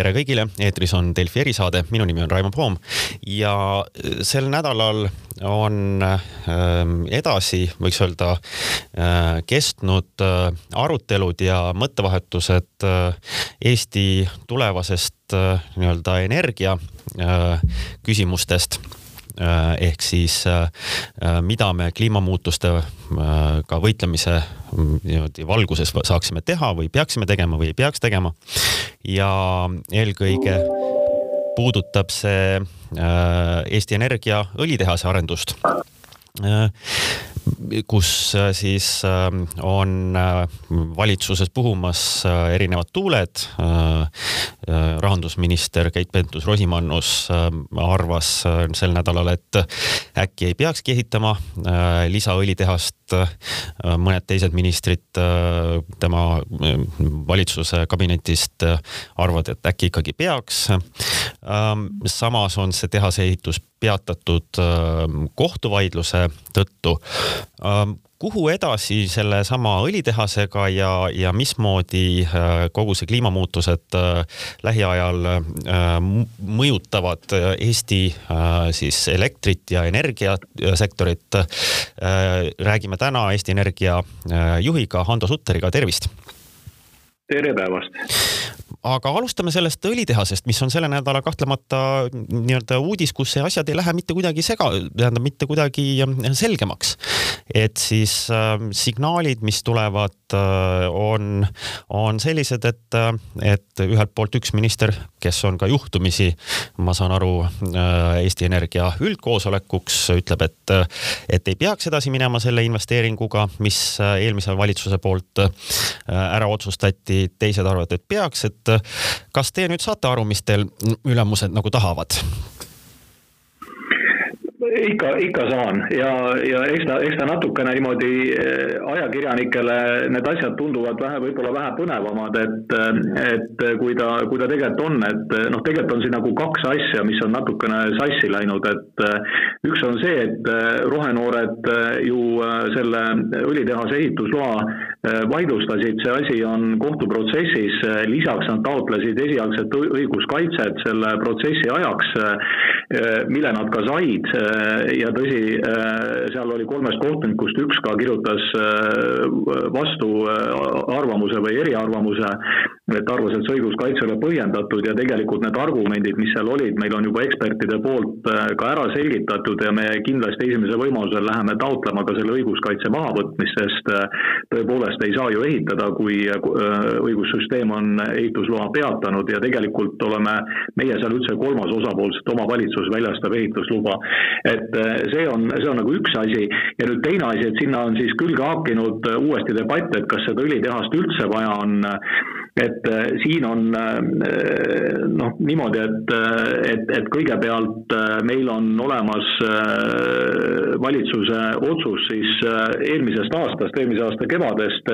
tere kõigile, eetris on Delfi erisaade, minu nimi on Raimo Poom. Ja sel nädalal on ähm, edasi, võiks öelda, äh, kestnud äh, arutelud ja mõttevahetused äh, Eesti tulevasest nii-öelda energia küsimustest ehk siis mida me kliimamuutustega võitlemise mm, niimoodi valguses saaksime teha või peaksime tegema või ei peaks tegema. ja eelkõige puudutab see äh, Eesti Energia õlitehase arendust äh, kus äh, siis ähm, on äh, valitsuses puhumas äh, erinevad tuuled. rahandusminister Keit Pentus-Rosimannus arvas sel nädalal, et äkki ei peakski ehitama lisaõlitehast. mõned teised ministrid tema valitsuse kabinetist arvavad, et äkki ikkagi peaks. Ähm, samas on see tehase ehitus peatatud kohtuvaidluse tõttu Ähm, kuhu edasi sellesama õlitehasega ja, ja mismoodi äh, kogu see kliimamuutused äh, lähiajal äh, mõjutavad Eesti siis elektrit ja energiasektorit. räägime täna Eesti Energia juhiga Hando Sutteriga, tervist. tere päevast aga alustame sellest õlitehasest, mis on selle nädala kahtlemata nii-öelda uudis, kus asjad ei lähe mitte kuidagi sega, tähendab mitte kuidagi selgemaks. et siis äh, signaalid, mis tulevad äh,, on, on sellised, et, äh, et ühelt poolt üks minister, kes on ka juhtumisi, ma saan aru äh,, Eesti Energia üldkoosolekuks, ütleb, et, et ei peaks edasi minema selle investeeringuga, mis äh, eelmise valitsuse poolt äh, ära otsustati, teised arvavad, et peaks, et kas te nüüd saate aru, mis teil ülemused nagu tahavad? Ikka, ikka saan. Ja, ja eks ta, eks ta natukene niimoodi eh, ajakirjanikele need asjad tunduvad vähe, võib-olla vähe põnevamad, et, et kui ta, kui ta tegelikult on, et noh, tegelikult on siin nagu kaks asja, mis on natukene sassi läinud, et üks on see, et rohenoored ju selle õlitehase ehitusloa vaidlustasid, see asi on kohtuprotsessis, lisaks nad taotlesid esialgset õiguskaitset selle protsessi ajaks, mille nad ka said ja tõsi, äh, seal oli kolmest kohtunikust üks ka kirjutas äh, vastu äh, arvamuse või eriarvamuse, et arvas, et see õiguskaitse ei ole põhjendatud ja tegelikult need argumendid, mis seal olid, meil on juba ekspertide poolt ka ära selgitatud ja me kindlasti esimesel võimalusel läheme taotlema ka selle õiguskaitse mahavõtmist, sest tõepoolest ei saa ju ehitada, kui õigussüsteem on ehitusloa peatanud ja tegelikult oleme meie seal üldse kolmas osapool, sest omavalitsus väljastab ehitusluba et äh, see on, see on nagu üks asi ja nüüd teine asi, et sinna on siis külge haakinud äh, uuesti debatt, et kas seda õlitehast üldse vaja on. Et äh, siin on noh, niimoodi, et, et, et kõigepealt meil on olemas valitsuse otsus siis eelmisest aastast, eelmise aasta kevadest,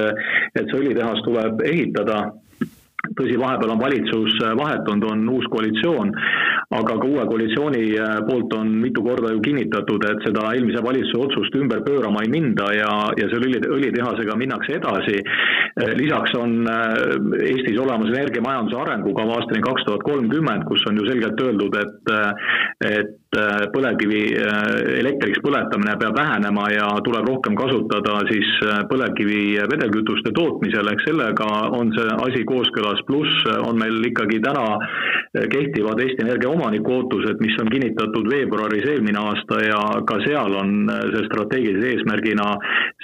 et see õlitehas tuleb ehitada tõsi, vahepeal on valitsus vahetunud, on uus koalitsioon, aga ka uue koalitsiooni äh, poolt on mitu korda ju kinnitatud, et seda eelmise valitsuse otsust ümber pöörama ei minda ja, ja selle õli, õlitehasega minnakse edasi. Äh, lisaks on äh, Eestis olemas energiamajanduse arengukava aastani kaks tuhat kolmkümmend, kus on ju selgelt öeldud, et, et põlevkivi elektriks põletamine peab vähenema ja tuleb rohkem kasutada siis põlevkivi vedelkütuste tootmisel, eks sellega on see asi kooskõlas, pluss on meil ikkagi täna kehtivad Eesti Energia omaniku ootused, mis on kinnitatud veebruaris eelmine aasta ja ka seal on äh, see strateegilise eesmärgina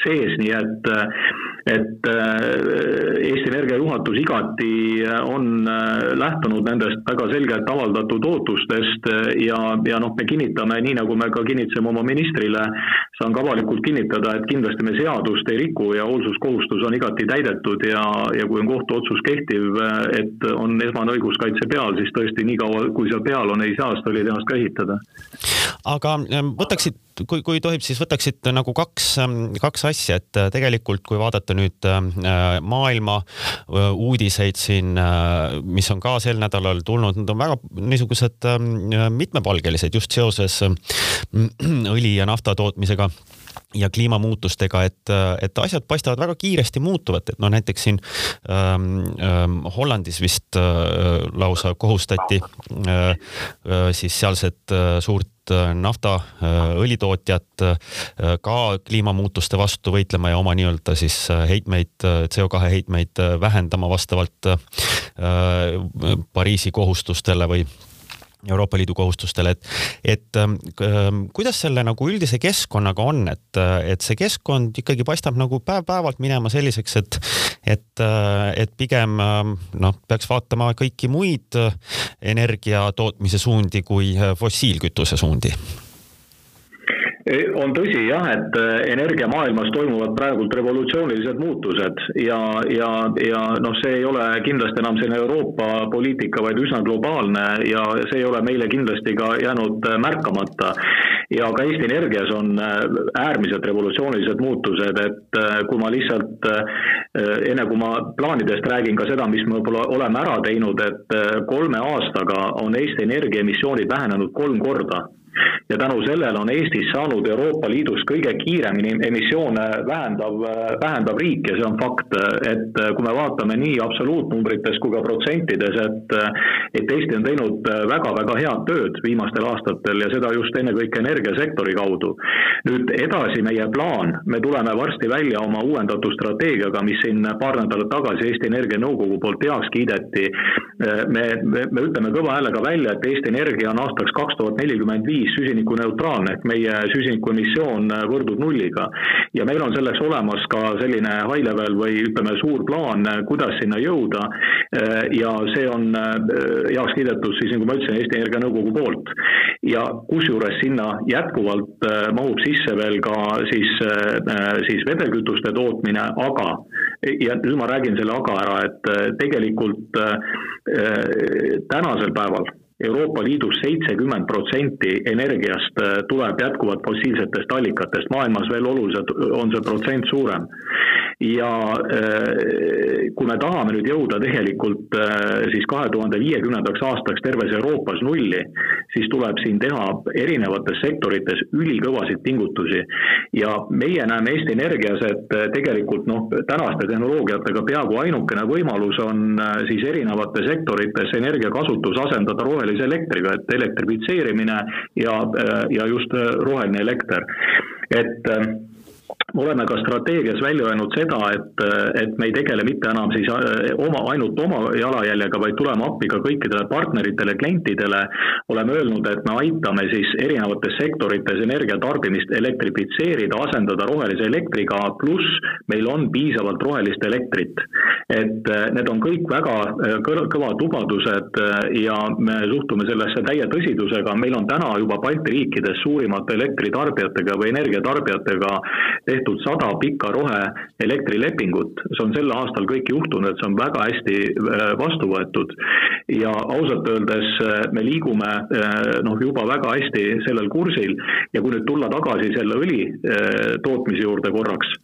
sees, nii et äh, et Eesti Energia juhatus igati on lähtunud nendest väga selgelt avaldatud ootustest ja, ja noh, me kinnitame, nii nagu me ka kinnitasime oma ministrile, saan ka avalikult kinnitada, et kindlasti me seadust ei riku ja hoolsuskohustus on igati täidetud ja, ja kui on kohtuotsus kehtiv, et on esmane õiguskaitse peal, siis tõesti nii kaua, kui seal peal on, ei saa õlitehast ka ehitada. aga ähm, võtaksid, kui, kui tohib, siis võtaksid nagu kaks, ähm, kaks asja, et äh, tegelikult kui vaadata nüüd ähm, äh, maailma äh, uudiseid siin, mis on ka sel nädalal tulnud, need on väga niisugused mitmepalgelised just seoses õli ja nafta tootmisega ja kliimamuutustega, et, et asjad paistavad väga kiiresti muutuvat, et noh, näiteks siin ähm, ähm, Hollandis vist äh, lausa kohustati äh, äh, siis sealset äh, suurt äh, nafta äh, õlitootjat ka kliimamuutuste vastu võitlema ja oma nii-öelda siis heitmeid, CO2 heitmeid vähendama vastavalt Pariisi kohustustele või Euroopa Liidu kohustustele, et, et ähm, kuidas selle nagu üldise keskkonnaga on, et, et see keskkond ikkagi paistab nagu päev-päevalt minema selliseks, et, et, äh, et pigem ähm, noh, peaks vaatama kõiki muid äh, energia tootmise suundi kui äh, fossiilkütuse suundi on tõsi jah, et äh, energiamaailmas toimuvad praegult revolutsioonilised muutused ja, ja, ja noh, see ei ole kindlasti enam selline Euroopa poliitika, vaid üsna globaalne ja see ei ole meile kindlasti ka jäänud äh, märkamata. ja ka Eesti Energias on äh, äärmiselt revolutsioonilised muutused, et kui ma lihtsalt enne kui ma plaanidest räägin ka seda, mis me võib-olla oleme ära teinud, et kolme aastaga on Eesti Energia emissioonid vähenenud kolm korda ja tänu sellele on Eestis saanud Euroopa Liidus kõige kiiremini emissioone vähendav, vähendav riik ja see on fakt, et kui me vaatame nii absoluutnumbrites kui ka protsentides, et et Eesti on teinud väga-väga head tööd viimastel aastatel ja seda just ennekõike energiasektori kaudu. nüüd edasi meie plaan, me tuleme varsti välja oma uuendatud strateegiaga, mis siin paar nädalat tagasi Eesti Energia Nõukogu poolt heaks kiideti. me, me, me ütleme kõva häälega välja, et Eesti Energia on aastaks kaks tuhat nelikümmend viis viis süsinikuneutraalne ehk meie süsinikuemissioon võrdub nulliga. ja meil on selleks olemas ka selline high level või ütleme, suur plaan, kuidas sinna jõuda. ja see on heaks kiidetud siis nagu ma ütlesin, Eesti Energia Nõukogu poolt. ja kusjuures sinna jätkuvalt mahub sisse veel ka siis, siis vedelkütuste tootmine, aga ja nüüd ma räägin selle aga ära, et tegelikult tänasel päeval Euroopa Liidus seitsekümmend protsenti energiast äh, tuleb jätkuvalt fossiilsetest allikatest, maailmas veel oluliselt on see protsent suurem ja äh, kui me tahame nüüd jõuda tegelikult äh, siis kahe tuhande viiekümnendaks aastaks terves Euroopas nulli, siis tuleb siin teha erinevates sektorites ülikõvasid pingutusi. ja meie näeme Eesti Energias, et äh, tegelikult noh, tänaste tehnoloogiatega peaaegu ainukene võimalus on siis erinevates sektorites energiakasutus asendada rohelise elektriga, et elektrifitseerimine ja, ja just roheline elekter. et oleme ka strateegias välja öelnud seda, et, et me ei tegele mitte enam siis äh, oma, ainult oma jalajäljega, vaid tuleme appi ka kõikidele partneritele, klientidele. oleme öelnud, et me aitame siis erinevates sektorites energiatarbimist elektrifitseerida, asendada rohelise elektriga, pluss meil on piisavalt rohelist elektrit. et äh, need on kõik väga äh, kõvad lubadused ja me suhtume sellesse täie tõsidusega, meil on täna juba Balti riikides suurimate elektritarbijatega või energiatarbijatega tehtud sada pikka roheelektrilepingut, see on sel aastal kõik juhtunud, see on väga hästi äh, vastu võetud. ja ausalt öeldes äh, me liigume äh, noh, juba väga hästi sellel kursil ja kui nüüd tulla tagasi selle õli tootmise juurde korraks,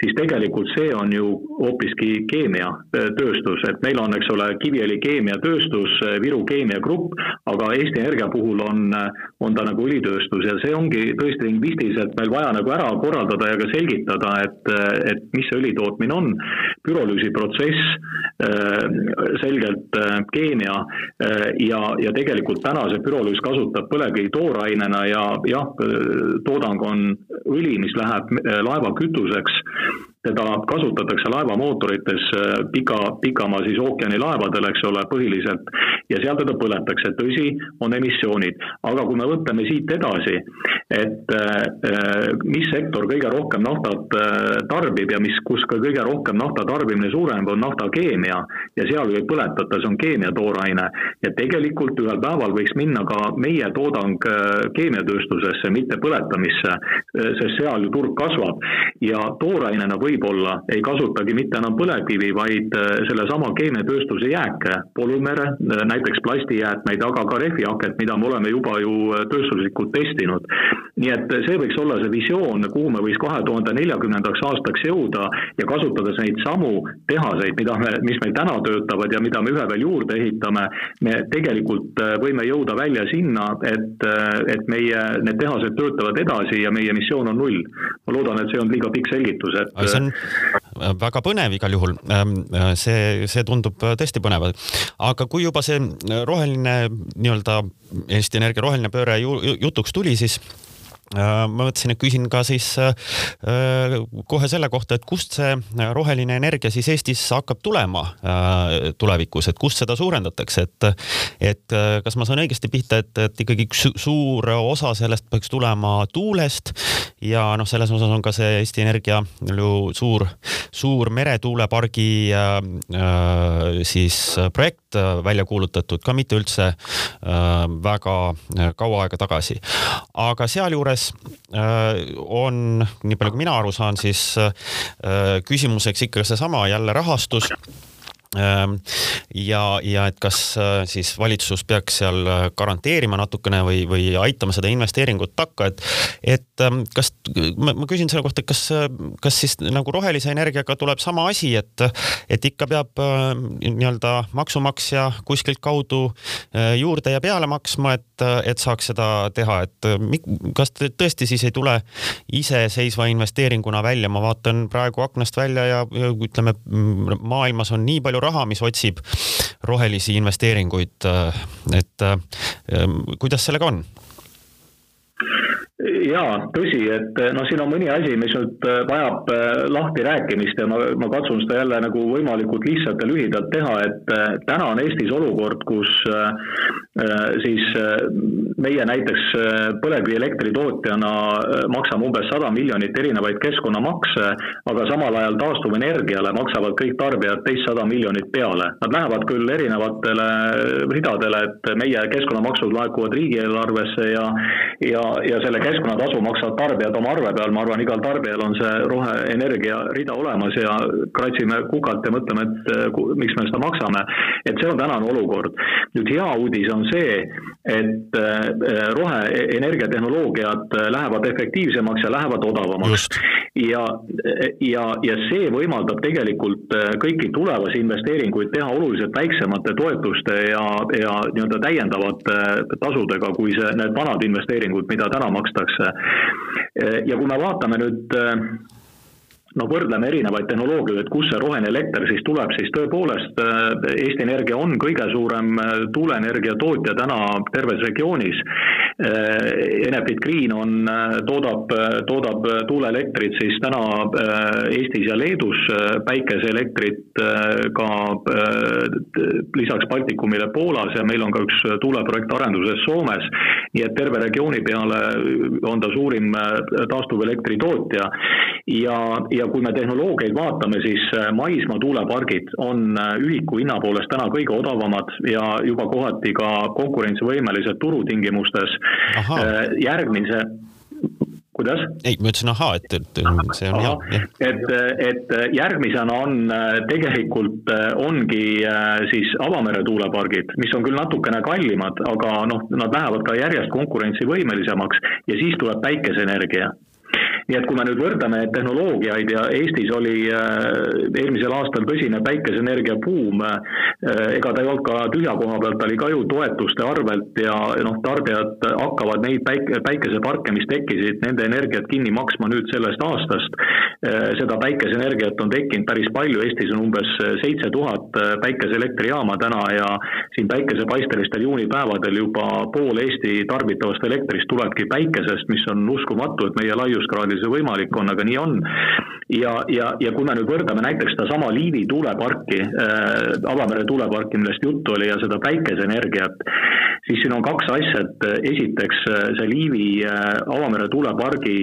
siis tegelikult see on ju hoopiski keemiatööstus, et meil on, eks ole, Kiviõli keemiatööstus, Viru keemiagrupp, aga Eesti Energia puhul on, on ta nagu õlitööstus ja see ongi tõesti lingvistis, et meil vaja nagu ära korraldada ja ka selgitada, et, et mis see õli tootmine on. pürolüüsi protsess, äh, selgelt äh, keemia äh, ja, ja tegelikult täna see pürolüüs kasutab põlevkivi toorainena ja jah, toodang on õli, mis läheb laevakütuseks teda kasutatakse laevamootorites pika, pikamaa siis ookeanilaevadel, eks ole, põhiliselt. Ja seal teda põletakse, tõsi, on emissioonid, aga kui me võtame siit edasi, et mis sektor kõige rohkem naftat tarbib ja mis, kus ka kõige rohkem nafta tarbimine suureneb, on naftakeemia. Ja seal ju ei põletata, see on keemiatooraine ja tegelikult ühel päeval võiks minna ka meie toodang keemiatööstusesse, mitte põletamisse, sest seal ju turg kasvab. Ja toorainena võib võib-olla ei kasutagi mitte enam põlevkivi, vaid sellesama keemiatööstuse jääke, polümere, näiteks plastijäätmeid, aga ka rehvihaket, mida me oleme juba ju tööstuslikult testinud. nii et see võiks olla see visioon, kuhu me võiks kahe tuhande neljakümnendaks aastaks jõuda ja kasutades neid samu tehaseid, mida me, mis meil täna töötavad ja mida me ühe veel juurde ehitame, me tegelikult võime jõuda välja sinna, et, et meie need tehased töötavad edasi ja meie missioon on null. ma loodan, et see on liiga pikk selgitus, et. see on väga põnev igal juhul. Ähm, see, see tundub tõesti põnev. aga kui juba see roheline nii-öelda Eesti Energia roheline pööre jutuks tuli, siis Äh, ma mõtlesin, et küsin ka siis äh, kohe selle kohta, et kust see roheline energia siis Eestis hakkab tulema äh, tulevikus, et kust seda suurendatakse, et et kas ma saan õigesti pihta, et, et ikkagi suur osa sellest peaks tulema tuulest ja noh, selles osas on ka see Eesti Energia ju suur, suur meretuulepargi siis projekt välja kuulutatud ka mitte üldse väga kaua aega tagasi. aga sealjuures juures äh, on, nii palju kui mina aru saan, siis äh, küsimuseks ikka seesama jälle rahastus ja, ja et kas äh, siis valitsus peaks seal äh, garanteerima natukene või, või aitama seda investeeringut takka, et, et ähm, kas, ma, küsin selle kohta, et kas, äh, kas siis nagu rohelise energiaga tuleb sama asi, et, et ikka peab nii-öelda maksumaksja kuskilt kaudu juurde ja peale maksma, et, et saaks seda teha, et kas tõesti siis ei tule iseseisva investeeringuna välja, ma vaatan praegu aknast välja ja, ja ütleme, maailmas on nii palju palju raha, mis otsib rohelisi investeeringuid. et kuidas sellega on? Jaa, tõsi, et noh, siin on mõni asi, mis nüüd vajab lahti rääkimist ja ma, ma katsun seda jälle nagu võimalikult lihtsalt ja lühidalt teha, et täna on Eestis olukord, kus siis meie näiteks põlevkivielektri tootjana maksame umbes sada miljonit erinevaid keskkonnamakse, aga samal ajal taastuvenergiale maksavad kõik tarbijad teistsada miljonit peale. Nad lähevad küll erinevatele ridadele, et meie keskkonnamaksud laekuvad riigieelarvesse ja, ja, ja selle keskkonnatasu maksavad tarbijad oma arve peal, ma arvan, igal tarbijal on see roheenergia rida olemas ja kratsime kukalt ja mõtleme, et miks me seda maksame. et see on tänane olukord. nüüd hea uudis on see, et roheenergiatehnoloogiad lähevad efektiivsemaks ja lähevad odavamaks. ja, ja, ja see võimaldab tegelikult kõiki tulevasi investeeringuid teha oluliselt väiksemate toetuste ja, ja nii-öelda täiendavate tasudega, kui see, need vanad investeeringud, mida täna makstakse. Ja kui me vaatame nüüd no võrdleme erinevaid tehnoloogiaid, et kust see roheline elekter siis tuleb, siis tõepoolest Eesti Energia on kõige suurem tuuleenergia tootja täna terves regioonis. Enefit Green on, toodab, toodab tuuleelektrit siis täna Eestis ja Leedus, päikeseelektrit ka lisaks Baltikumile Poolas ja meil on ka üks tuuleprojekt arenduses Soomes. nii et terve regiooni peale on ta suurim taastuvelektri tootja ja, ja kui me tehnoloogiaid vaatame, siis äh, maismaa tuulepargid on äh, ühiku hinna poolest täna kõige odavamad ja juba kohati ka konkurentsivõimelised turutingimustes. Äh, järgmise kuidas? ei, ma ütlesin ahaa, et, et see on aha, hea. et, et järgmisena on tegelikult ongi siis avamere tuulepargid, mis on küll natukene kallimad, aga noh, nad lähevad ka järjest konkurentsivõimelisemaks ja siis tuleb päikeseenergia nii et kui me nüüd võrdleme tehnoloogiaid ja Eestis oli äh, eelmisel aastal tõsine päikeseenergia buum, äh, ega ta ei olnud ka tühja koha pealt, ta oli ka ju toetuste arvelt ja noh, tarbijad hakkavad neid päike, päikeseparke, mis tekkisid, nende energiat kinni maksma nüüd sellest aastast. Äh, seda päikeseenergiat on tekkinud päris palju, Eestis on umbes seitse tuhat päikeseelektrijaama täna ja siin päikesepaistelistel juunipäevadel juba pool Eesti tarbitavast elektrist tulebki päikesest, mis on uskumatu, et meie laiuskraadil see võimalik on, aga nii on. ja, ja, ja kui me nüüd võrdleme näiteks sedasama Liivi tuuleparki äh,, avamere tuuleparki, millest juttu oli, ja seda päikeseenergiat, siis siin on kaks asja, et esiteks see Liivi avamere tuulepargi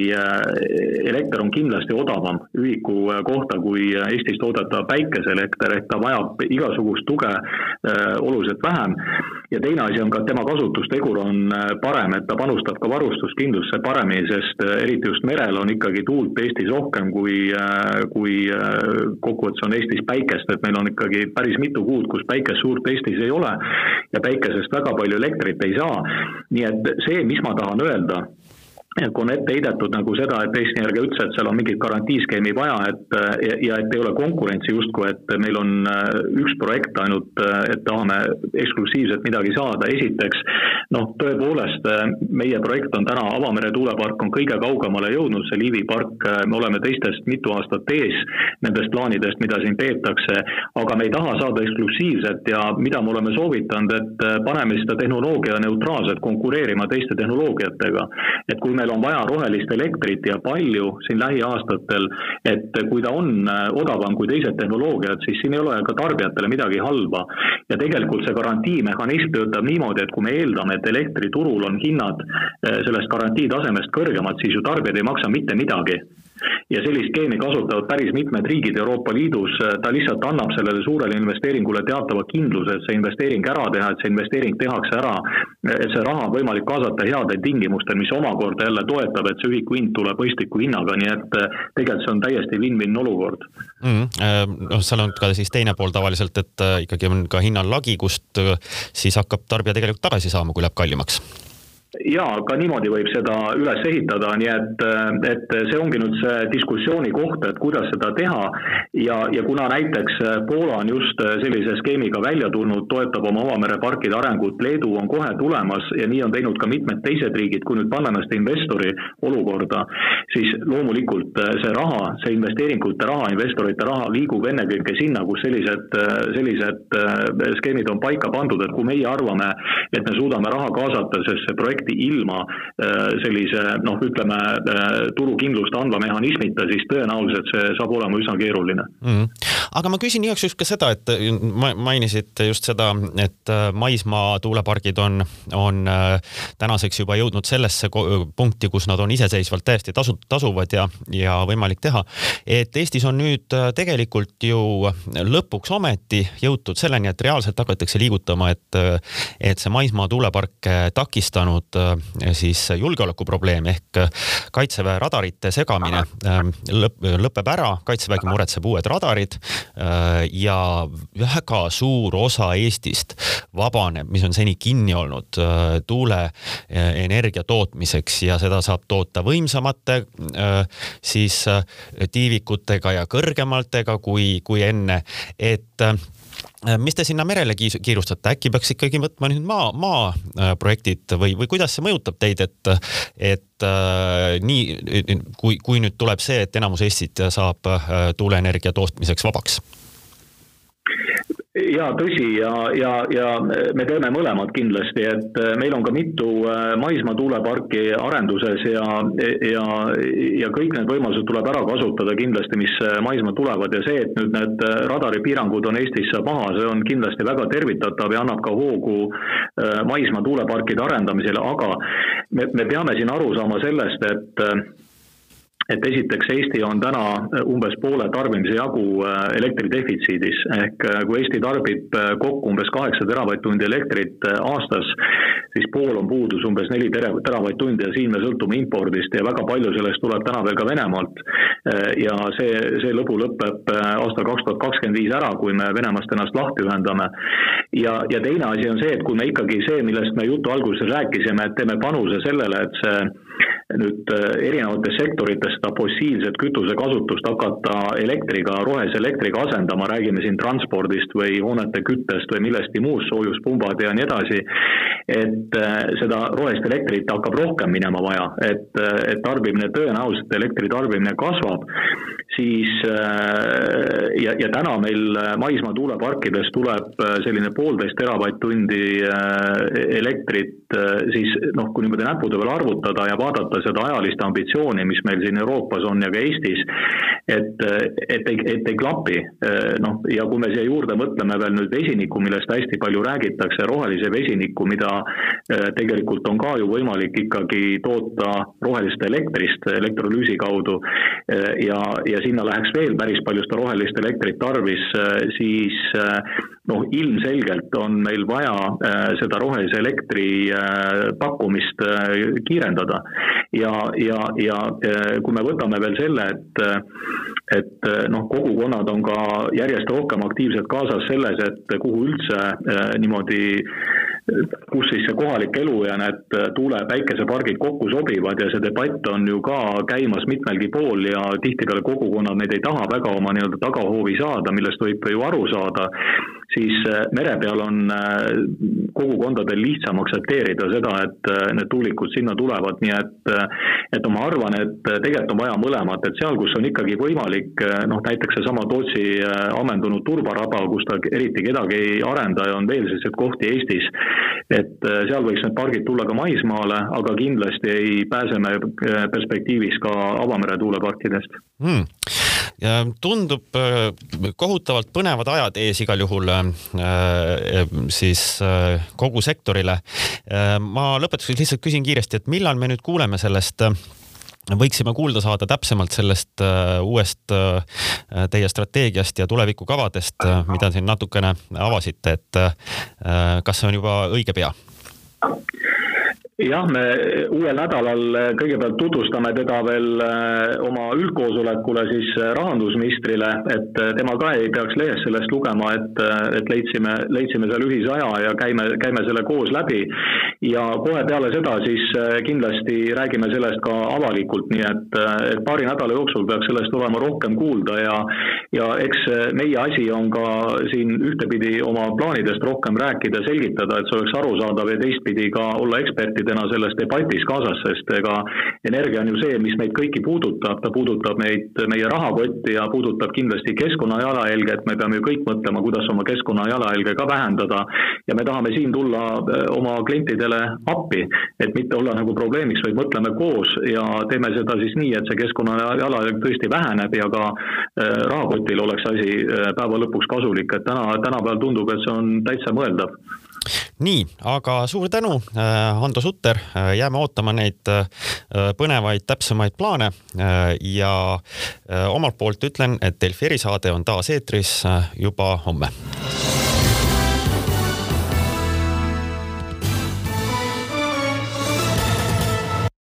elekter on kindlasti odavam ühiku kohta kui Eestis toodetav päikeseelekter, ehk ta vajab igasugust tuge oluliselt vähem. ja teine asi on ka, et tema kasutustegur on parem, et ta panustab ka varustuskindlusse paremini, sest eriti just merel on ikkagi tuult Eestis rohkem kui, kui kokkuvõttes on Eestis päikest, et meil on ikkagi päris mitu kuud, kus päikest suurt Eestis ei ole ja päikesest väga palju elektrit ei saa. nii et see, mis ma tahan öelda heidetud nagu seda, et Eesti Energia ütles, et seal on mingit garantiiskeemi vaja, et ja, ja et ei ole konkurentsi justkui, et meil on äh, üks projekt ainult, äh, et tahame eksklusiivselt midagi saada, esiteks noh, tõepoolest äh, meie projekt on täna, Avamere tuulepark on kõige kaugemale jõudnud, see Liivi park, me oleme teistest mitu aastat ees nendest plaanidest, mida siin peetakse, aga me ei taha saada eksklusiivset ja mida me oleme soovitanud, et paneme seda tehnoloogia neutraalselt konkureerima teiste tehnoloogiatega. et kui me meil on vaja rohelist elektrit ja palju siin lähiaastatel, et kui ta on äh, odavam kui teised tehnoloogiad, siis siin ei ole ka tarbijatele midagi halba. ja tegelikult see garantiimehhanism töötab niimoodi, et kui me eeldame, et elektriturul on hinnad äh, sellest garantii tasemest kõrgemad, siis ju tarbijad ei maksa mitte midagi ja sellist skeemi kasutavad päris mitmed riigid Euroopa Liidus, ta lihtsalt annab sellele suurele investeeringule teatava kindluse, et see investeering ära teha, et see investeering tehakse ära, et see raha on võimalik kaasata headel tingimustel, mis omakorda jälle toetab, et see ühiku hind tuleb mõistliku hinnaga, nii et eh, tegelikult see on täiesti win-win olukord mm. -hmm. noh, seal on ka siis teine pool tavaliselt, et eh, ikkagi on ka hinnal lagi, kust siis hakkab tarbija tegelikult tagasi saama, kui läheb kallimaks jaa, ka niimoodi võib seda üles ehitada, nii et, et see ongi nüüd see diskussiooni koht, et kuidas seda teha. Ja, ja kuna näiteks Poola on just sellise skeemiga välja tulnud, toetab oma avamereparkide arengut, Leedu on kohe tulemas ja nii on teinud ka mitmed teised riigid, kui nüüd panna ennast investori olukorda, siis loomulikult see raha, see investeeringute raha, investorite raha liigub ennekõike sinna, kus sellised, sellised skeemid on paika pandud, et kui meie arvame, et me suudame raha kaasata, sest see projekt projekti ilma äh, sellise noh, ütleme äh, turukindlust andva mehhanismita, siis tõenäoliselt see saab olema üsna keeruline mm. -hmm. aga ma küsin igaks juhuks ka seda, et mainisite just seda, et äh, maismaa tuulepargid on, on tänaseks juba jõudnud sellesse punkti, kus nad on iseseisvalt täiesti tasu, tasuvad ja, ja võimalik teha. et Eestis on nüüd tegelikult ju lõpuks ometi jõutud selleni, et reaalselt hakatakse liigutama, et, et see maismaa tuulepark takistanud Äh, siis julgeolekuprobleem ehk äh, kaitseväe radarite segamine äh, lõp, lõpeb ära, kaitsevägi muretseb uued radarid ja väga suur osa Eestist vabaneb, mis on seni kinni olnud tuuleenergia tootmiseks ja seda saab toota võimsamate siis tiivikutega ja kõrgematega kui, kui enne, et Äh, mis te sinna merele kiirustate, äkki peaks ikkagi võtma nüüd maa, maaprojektid äh, või, või kuidas see mõjutab teid, et, et äh, nii, kui, kui nüüd tuleb see, et enamus Eestit saab äh, tuuleenergia tootmiseks vabaks? Ja tõsi ja, ja, ja me teeme mõlemad kindlasti, et äh, meil on ka mitu äh, maismaa tuuleparki arenduses ja, ja, ja kõik need võimalused tuleb ära kasutada kindlasti, mis äh, maismaal tulevad. Ja see, et nüüd need radaripiirangud on Eestisse maha, see on kindlasti väga tervitatav ja annab ka hoogu maismaa tuuleparkide arendamisele, aga me, me peame siin aru saama sellest, et et esiteks Eesti on täna äh, umbes poole tarbimise jagu äh, elektridefitsiidis ehk äh, kui Eesti tarbib kokku umbes kaheksa teravatt-tundi elektrit aastas, siis pool on puudus umbes neli teravatt-tundi ja siin me sõltume impordist ja väga palju sellest tuleb täna veel ka Venemaalt. ja see, see lõbu lõpeb aastal kaks tuhat kakskümmend viis ära, kui me Venemaast ennast lahti ühendame. ja, ja teine asi on see, et kui me ikkagi see, millest me jutu alguses rääkisime, et teeme panuse sellele, et see nüüd äh, erinevates sektorites seda fossiilset kütuse kasutust hakata elektriga, rohelise elektriga asendama, räägime siin transpordist või hoonete küttest või millestki muust, soojuspumbad ja nii edasi, et äh, seda rohelist elektrit hakkab rohkem minema vaja, et, äh, et tarbimine, tõenäoliselt elektri tarbimine kasvab, siis ja, ja täna meil maismaa tuuleparkides tuleb selline poolteist teravatt-tundi elektrit, siis noh, kui niimoodi näppude peal arvutada ja vaadata seda ajalist ambitsiooni, mis meil siin Euroopas on ja ka Eestis, et, et ei, et ei klapi. noh, ja kui me siia juurde mõtleme veel nüüd vesiniku, millest hästi palju räägitakse, rohelise vesiniku, mida tegelikult on ka ju võimalik ikkagi toota rohelist elektrist elektrolüüsi kaudu ja, ja sinna läheks veel päris palju seda rohelist elektrit tarvis, siis noh, ilmselgelt on meil vaja seda rohelise elektri pakkumist kiirendada. Ja, ja, ja kui me võtame veel selle, et, et noh, kogukonnad on ka järjest rohkem aktiivselt kaasas selles, et kuhu üldse niimoodi kus siis see kohalik elu ja need tuule- päikesepargid kokku sobivad ja see debatt on ju ka käimas mitmelgi pool ja tihtipeale kogukonnad neid ei taha väga oma nii-öelda tagahoovi saada, millest võib ju aru saada siis äh, mere peal on äh, kogukondadel lihtsam aktsepteerida seda, et äh, need tuulikud sinna tulevad, nii et et ma arvan, et tegelikult on vaja mõlemat, et seal, kus on ikkagi võimalik, noh näiteks seesama Tootsi ammendunud turbaraba, kus ta eriti kedagi ei arenda ja on veel selliseid kohti Eestis, et seal võiks need pargid tulla ka maismaale, aga kindlasti ei pääse me perspektiivis ka avamere tuuleparkidest hmm tundub äh, kohutavalt põnevad ajad ees igal juhul äh, äh, siis kogu sektorile. ma lõpetuseks lihtsalt küsin kiiresti, et millal me nüüd kuuleme sellest võiksime kuulda saada täpsemalt sellest uuest teie strateegiast ja tulevikukavadest, mida siin natukene avasite, et kas see on juba õige pea? Jah, me uuel nädalal kõigepealt tutvustame teda veel äh, oma üldkoosolekule siis äh, rahandusministrile, et tema ka ei peaks lehest sellest lugema, et, et leidsime, leidsime seal ühisaja ja käime, käime selle koos läbi. ja kohe peale seda siis kindlasti räägime sellest ka avalikult, nii et, et paari nädala jooksul peaks sellest olema rohkem kuulda ja ja eks meie asi on ka siin ühtepidi oma plaanidest rohkem rääkida, selgitada, et see oleks arusaadav ja teistpidi ka olla ekspertid partneritena selles debatis kaasas, sest ega energia on ju see, mis meid kõiki puudutab, ta puudutab meid, meie rahakotti ja puudutab kindlasti keskkonna jalajälge, et me peame ju kõik mõtlema, kuidas oma keskkonna jalajälge ka vähendada. ja me tahame siin tulla äh, oma klientidele appi, et mitte olla nagu probleemiks, vaid mõtleme koos ja teeme seda siis nii, et see keskkonna jalajälg tõesti väheneb ja ka äh, rahakotil oleks asi äh, päeva lõpuks kasulik, et täna, tänapäeval tundub, et see on täitsa mõeldav nii, aga suur tänu, äh, Hando Sutter, äh, jääme ootama neid äh, põnevaid täpsemaid plaane. Ja omalt poolt ütlen, et Delfi erisaade on taas eetris juba homme